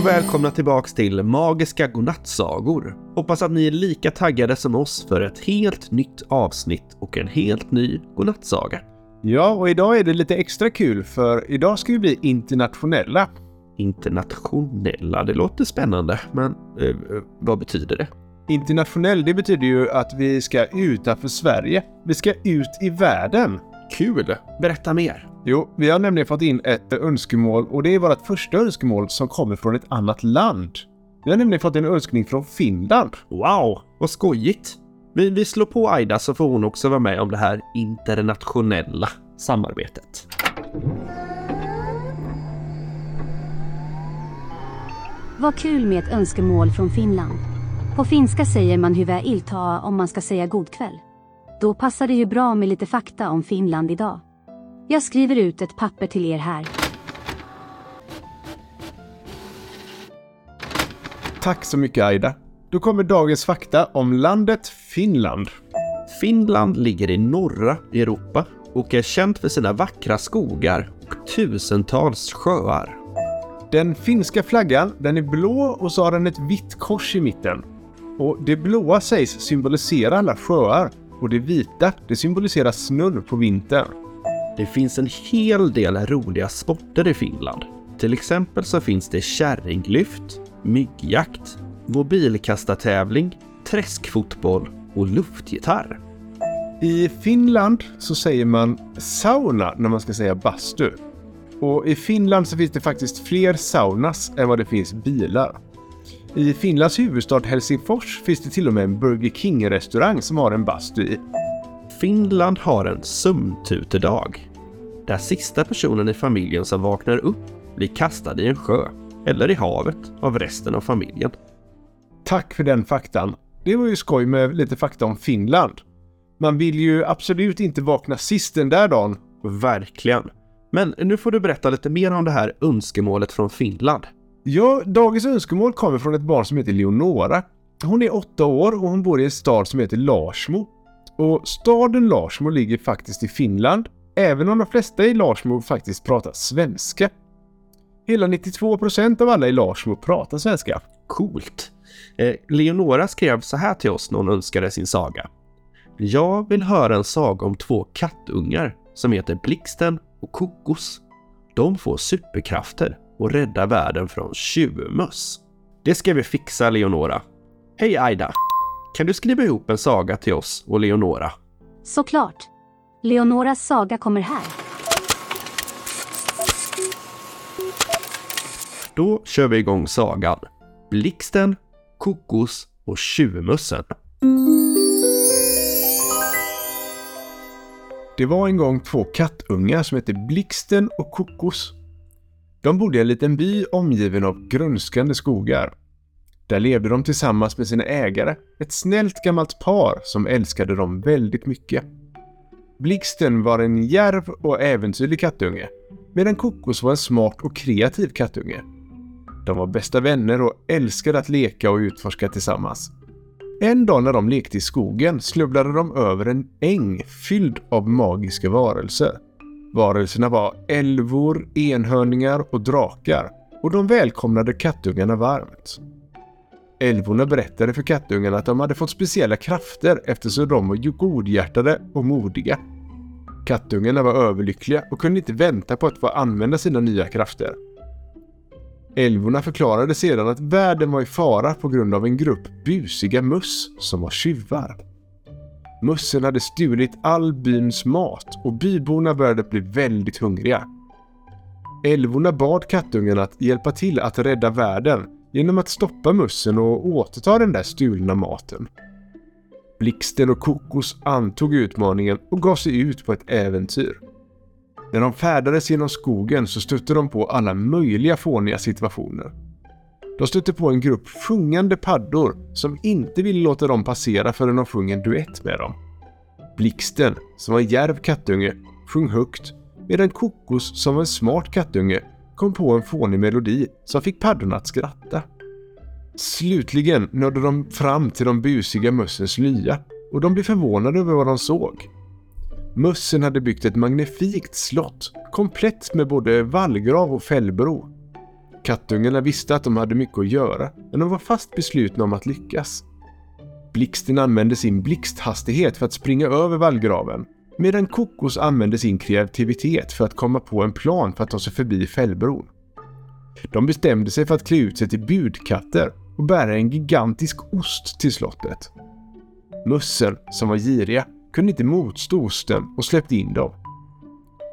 och välkomna tillbaks till Magiska Godnattsagor. Hoppas att ni är lika taggade som oss för ett helt nytt avsnitt och en helt ny godnattsaga. Ja, och idag är det lite extra kul för idag ska vi bli internationella. Internationella, det låter spännande, men eh, vad betyder det? Internationell, det betyder ju att vi ska utanför Sverige. Vi ska ut i världen. Kul! Berätta mer. Jo, vi har nämligen fått in ett önskemål och det är vårt första önskemål som kommer från ett annat land. Vi har nämligen fått en önskning från Finland. Wow, vad skojigt! Vi, vi slår på Aida så får hon också vara med om det här internationella samarbetet. Vad kul med ett önskemål från Finland. På finska säger man hyvää iltaa om man ska säga god kväll. Då passar det ju bra med lite fakta om Finland idag. Jag skriver ut ett papper till er här. Tack så mycket Aida. Då kommer dagens fakta om landet Finland. Finland ligger i norra Europa och är känt för sina vackra skogar och tusentals sjöar. Den finska flaggan, den är blå och så har den ett vitt kors i mitten. Och det blåa sägs symbolisera alla sjöar och det vita, det symboliserar snurr på vintern. Det finns en hel del roliga sporter i Finland. Till exempel så finns det kärringlyft, myggjakt, mobilkastartävling, träskfotboll och luftgitarr. I Finland så säger man sauna när man ska säga bastu. Och i Finland så finns det faktiskt fler saunas än vad det finns bilar. I Finlands huvudstad Helsingfors finns det till och med en Burger King-restaurang som har en bastu i. Finland har en sömntutedag. Där sista personen i familjen som vaknar upp blir kastad i en sjö eller i havet av resten av familjen. Tack för den faktan. Det var ju skoj med lite fakta om Finland. Man vill ju absolut inte vakna sist den där dagen. Verkligen. Men nu får du berätta lite mer om det här önskemålet från Finland. Ja, dagens önskemål kommer från ett barn som heter Leonora. Hon är åtta år och hon bor i en stad som heter Larsmo. Och staden Larsmo ligger faktiskt i Finland, även om de flesta i Larsmo faktiskt pratar svenska. Hela 92% av alla i Larsmo pratar svenska. Coolt! Eh, Leonora skrev så här till oss när hon önskade sin saga. Jag vill höra en saga om två kattungar som heter Blixten och Kokos. De får superkrafter och räddar världen från tjuvmöss. Det ska vi fixa, Leonora. Hej Aida! Kan du skriva ihop en saga till oss och Leonora? Såklart. Leonoras saga kommer här. Då kör vi igång sagan. Blixten, Kokos och Tjuvmössen. Det var en gång två kattungar som hette Blixten och Kokos. De bodde i en liten by omgiven av grönskande skogar. Där levde de tillsammans med sina ägare, ett snällt gammalt par som älskade dem väldigt mycket. Blixten var en järv och äventyrlig kattunge, medan Kokos var en smart och kreativ kattunge. De var bästa vänner och älskade att leka och utforska tillsammans. En dag när de lekte i skogen snubblade de över en äng fylld av magiska varelser. Varelserna var älvor, enhörningar och drakar och de välkomnade kattungarna varmt. Älvorna berättade för kattungarna att de hade fått speciella krafter eftersom de var godhjärtade och modiga. Kattungarna var överlyckliga och kunde inte vänta på att få använda sina nya krafter. Älvorna förklarade sedan att världen var i fara på grund av en grupp busiga möss som var tjuvar. Mössen hade stulit all byns mat och byborna började bli väldigt hungriga. Älvorna bad kattungarna att hjälpa till att rädda världen genom att stoppa mussen och återta den där stulna maten. Blixten och Kokos antog utmaningen och gav sig ut på ett äventyr. När de färdades genom skogen så stötte de på alla möjliga fåniga situationer. De stötte på en grupp sjungande paddor som inte ville låta dem passera förrän de sjöng en duett med dem. Blixten, som var en djärv kattunge, sjöng högt medan Kokos, som var en smart kattunge, kom på en fånig melodi som fick paddorna att skratta. Slutligen nådde de fram till de busiga mössens lya och de blev förvånade över vad de såg. Mössen hade byggt ett magnifikt slott, komplett med både vallgrav och fällbro. Kattungarna visste att de hade mycket att göra, men de var fast beslutna om att lyckas. Blixten använde sin blixthastighet för att springa över vallgraven, medan Kokos använde sin kreativitet för att komma på en plan för att ta sig förbi fällbron. De bestämde sig för att klä ut sig till budkatter och bära en gigantisk ost till slottet. Mössen, som var giriga, kunde inte motstå osten och släppte in dem.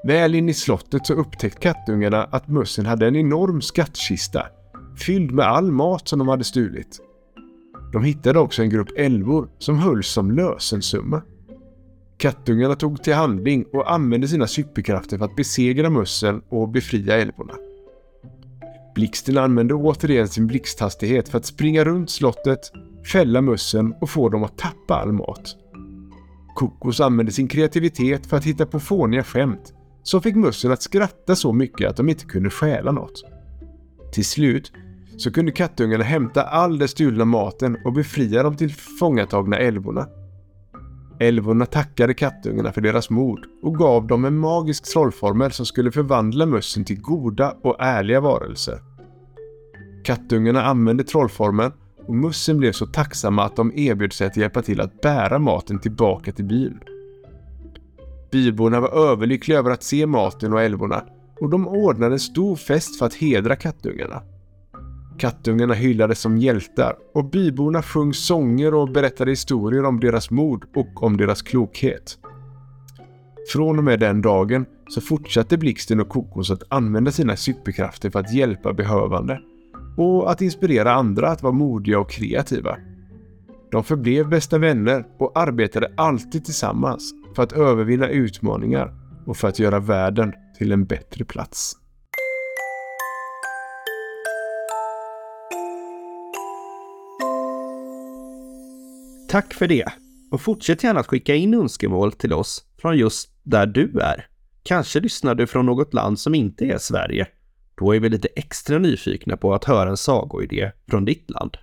Väl in i slottet så upptäckte kattungarna att mössen hade en enorm skattkista fylld med all mat som de hade stulit. De hittade också en grupp älvor som hölls som lösensumma. Kattungarna tog till handling och använde sina superkrafter för att besegra mössen och befria älvorna. Blixten använde återigen sin blixthastighet för att springa runt slottet, fälla mössen och få dem att tappa all mat. Kokos använde sin kreativitet för att hitta på fåniga skämt som fick mössen att skratta så mycket att de inte kunde stjäla något. Till slut så kunde kattungarna hämta all den stulna maten och befria de tillfångatagna älvorna. Älvorna tackade kattungarna för deras mod och gav dem en magisk trollformel som skulle förvandla mössen till goda och ärliga varelser. Kattungarna använde trollformeln och mössen blev så tacksamma att de erbjöd sig att hjälpa till att bära maten tillbaka till byn. Byborna var överlyckliga över att se maten och älvorna och de ordnade en stor fest för att hedra kattungarna. Kattungarna hyllades som hjältar och byborna sjöng sånger och berättade historier om deras mod och om deras klokhet. Från och med den dagen så fortsatte Blixten och Kokos att använda sina superkrafter för att hjälpa behövande och att inspirera andra att vara modiga och kreativa. De förblev bästa vänner och arbetade alltid tillsammans för att övervinna utmaningar och för att göra världen till en bättre plats. Tack för det! Och fortsätt gärna att skicka in önskemål till oss från just där du är. Kanske lyssnar du från något land som inte är Sverige. Då är vi lite extra nyfikna på att höra en sagoidé från ditt land.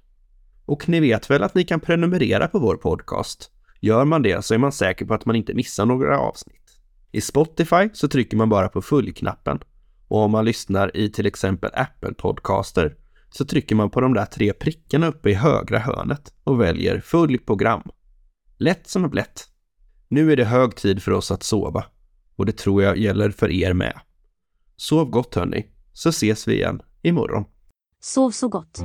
Och ni vet väl att ni kan prenumerera på vår podcast? Gör man det så är man säker på att man inte missar några avsnitt. I Spotify så trycker man bara på fullknappen och om man lyssnar i till exempel Apple Podcaster så trycker man på de där tre prickarna uppe i högra hörnet och väljer full program. Lätt som en blätt. Nu är det hög tid för oss att sova och det tror jag gäller för er med. Sov gott hörni, så ses vi igen imorgon. Sov så gott.